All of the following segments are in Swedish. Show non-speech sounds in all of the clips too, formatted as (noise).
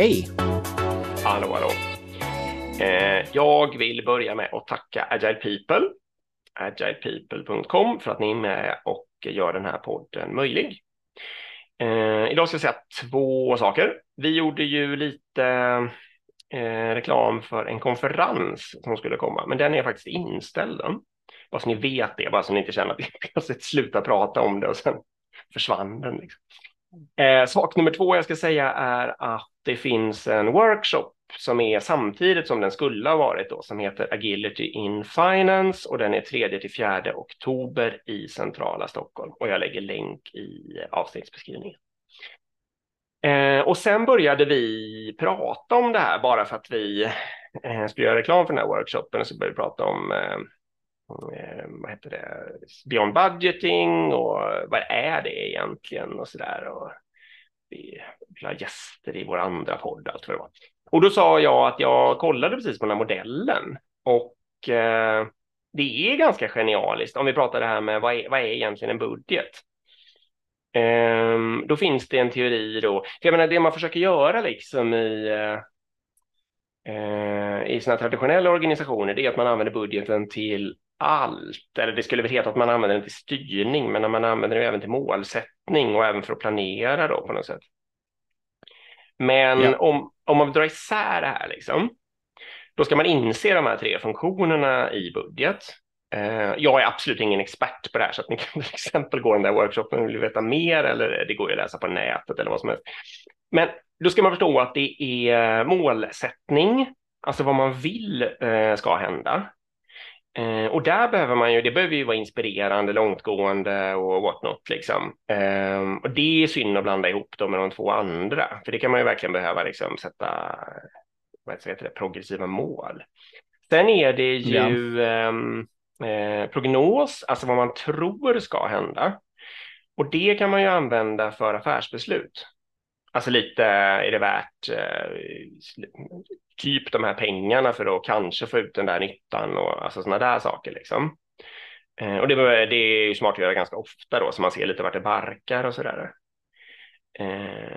Hej! Hallå, hallå. Eh, jag vill börja med att tacka Agile People, agilepeople.com, för att ni är med och gör den här podden möjlig. Eh, idag ska jag säga två saker. Vi gjorde ju lite eh, reklam för en konferens som skulle komma, men den är faktiskt inställd. Bara så ni vet det, bara så ni inte känner att vi (laughs) plötsligt slutar prata om det och sen försvann den. Liksom. Eh, sak nummer två jag ska säga är att det finns en workshop som är samtidigt som den skulle ha varit då, som heter Agility in Finance och den är 3 till 4 oktober i centrala Stockholm och jag lägger länk i avsnittsbeskrivningen. Eh, och sen började vi prata om det här bara för att vi eh, skulle göra reklam för den här workshopen och så började vi prata om eh, eh vad heter det, beyond budgeting och vad är det egentligen och så där. Och vi vill ha gäster i vår andra podd, allt vad det var. Och då sa jag att jag kollade precis på den här modellen och eh, det är ganska genialiskt om vi pratar det här med vad är, vad är egentligen en budget? Eh, då finns det en teori då, för jag menar det man försöker göra liksom i eh, eh i sina traditionella organisationer, det är att man använder budgeten till allt, eller det skulle väl heta att man använder den till styrning, men man använder den även till målsättning och även för att planera då på något sätt. Men ja. om, om man drar isär det här, liksom, då ska man inse de här tre funktionerna i budget. Eh, jag är absolut ingen expert på det här, så att ni kan (laughs) till exempel gå den där workshopen om ni vill veta mer, eller det går ju att läsa på nätet eller vad som helst. Men då ska man förstå att det är målsättning, alltså vad man vill eh, ska hända. Eh, och där behöver man ju, det behöver ju vara inspirerande, långtgående och whatnot liksom. Eh, och det är synd att blanda ihop dem med de två andra, för det kan man ju verkligen behöva liksom sätta vad heter det, progressiva mål. Sen är det ju ja. Ehm, eh, prognos, alltså vad man tror ska hända. Och det kan man ju använda för affärsbeslut. Alltså lite eh, är det värt eh, typ de här pengarna för att kanske få ut den där nyttan och alltså sådana där saker liksom. Eh, och det, det är ju smart att göra ganska ofta då så man ser lite vart det barkar och sådär. där.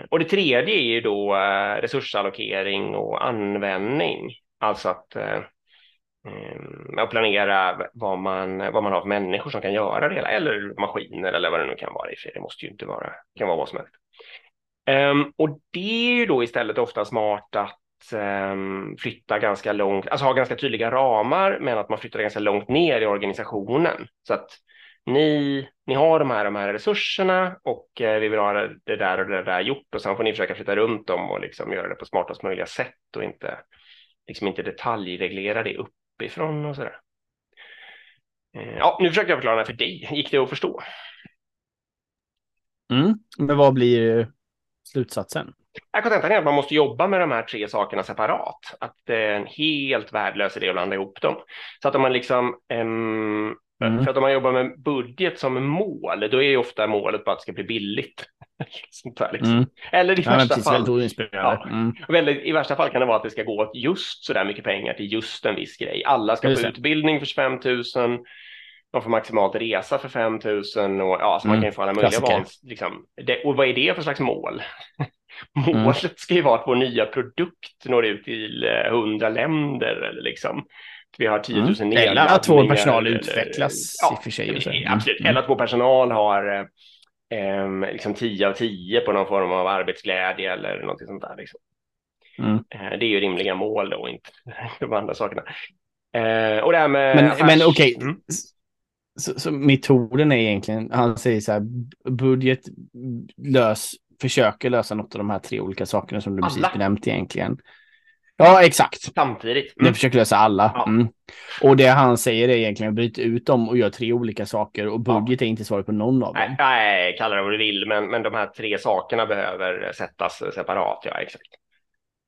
och det tredje är ju då resursallokering och användning, alltså att och planera vad man, vad man har för människor som kan göra det hela, eller maskiner eller vad det nu kan vara. Det måste ju inte vara, det kan vara vad som helst. Um, och det är ju då istället ofta smart att um, flytta ganska långt, alltså ha ganska tydliga ramar, men att man flyttar ganska långt ner i organisationen. Så att ni, ni har de här, de här resurserna och uh, vi vill ha det där och det där gjort och sen får ni försöka flytta runt dem och liksom göra det på smartast möjliga sätt och inte, liksom inte detaljreglera det uppifrån och sådär. Uh, ja, nu försöker jag förklara det för dig. Gick det att förstå? Mm, men vad blir slutsatsen? Kontentan är att man måste jobba med de här tre sakerna separat. Att det är en helt värdelös idé att blanda ihop dem. Så att om man liksom um, Mm. För att om man jobbar med budget som mål, då är ju ofta målet bara att det ska bli billigt. (laughs) liksom. mm. Eller i ja, värsta fall. Ja, mm. väldigt, I värsta fall kan det vara att det ska gå just så där mycket pengar till just en viss grej. Alla ska få utbildning för 25 000 de får maximalt resa för 5 000 och ja, så man mm. kan ju få alla möjliga val. Liksom. Det, och vad är det för slags mål? (laughs) Målet mm. ska ju vara att vår nya produkt når ut till 100 eh, länder eller liksom. Vi har 10 000 mm. Eller att vår personal utvecklas ja, i och för sig. Mm. Absolut, eller att vår personal har eh, liksom 10 av 10 på någon form av arbetsglädje eller någonting sånt där. Liksom. Mm. Eh, det är ju rimliga mål då, inte (laughs) de andra sakerna. Eh, och det här med... Men, affärs... men okej, okay. Så, så, metoden är egentligen, han säger så här, budget lös, försöker lösa något av de här tre olika sakerna som du alla. precis benämnt egentligen. Ja, exakt. Samtidigt. Mm. Den försöker lösa alla. Ja. Mm. Och det han säger är egentligen att bryta ut dem och göra tre olika saker och budget ja. är inte svaret på någon av dem. Nej, kalla det vad du vill, men, men de här tre sakerna behöver sättas separat. Ja, exakt.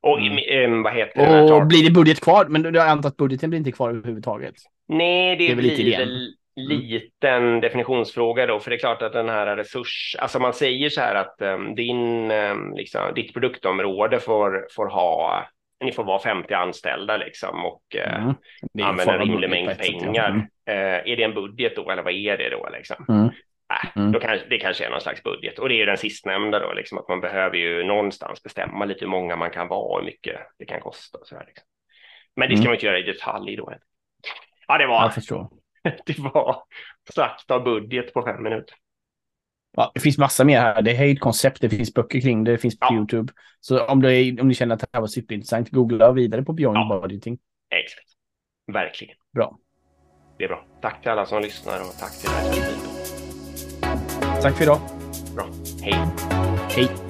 Och mm. vad heter det? Och blir det budget kvar? Men jag antar att budgeten blir inte kvar överhuvudtaget. Nej, det, det blir väl Mm. Liten definitionsfråga då, för det är klart att den här resurs, alltså man säger så här att um, din, um, liksom, ditt produktområde får, får ha, ni får vara 50 anställda liksom och uh, mm. använda en rimlig mängd pengar. Mm. Uh, är det en budget då eller vad är det då liksom? Mm. Äh, mm. då kan, det kanske är någon slags budget och det är ju den sistnämnda då, liksom att man behöver ju någonstans bestämma lite hur många man kan vara och hur mycket det kan kosta. Och så här, liksom. Men det ska mm. man inte göra i detalj då. Ja, det var, Jag förstår. (laughs) det var sagt av budget på fem minuter. Ja, det finns massa mer här. Det är ett koncept, det finns böcker kring det, det finns på ja. YouTube. Så om, det, om ni känner att det här var superintressant, googla vidare på Beyond ja. Budgeting. Exakt. Verkligen. Bra. Det är bra. Tack till alla som lyssnar och tack till dig. Tack för idag. Bra. Hej. Hej.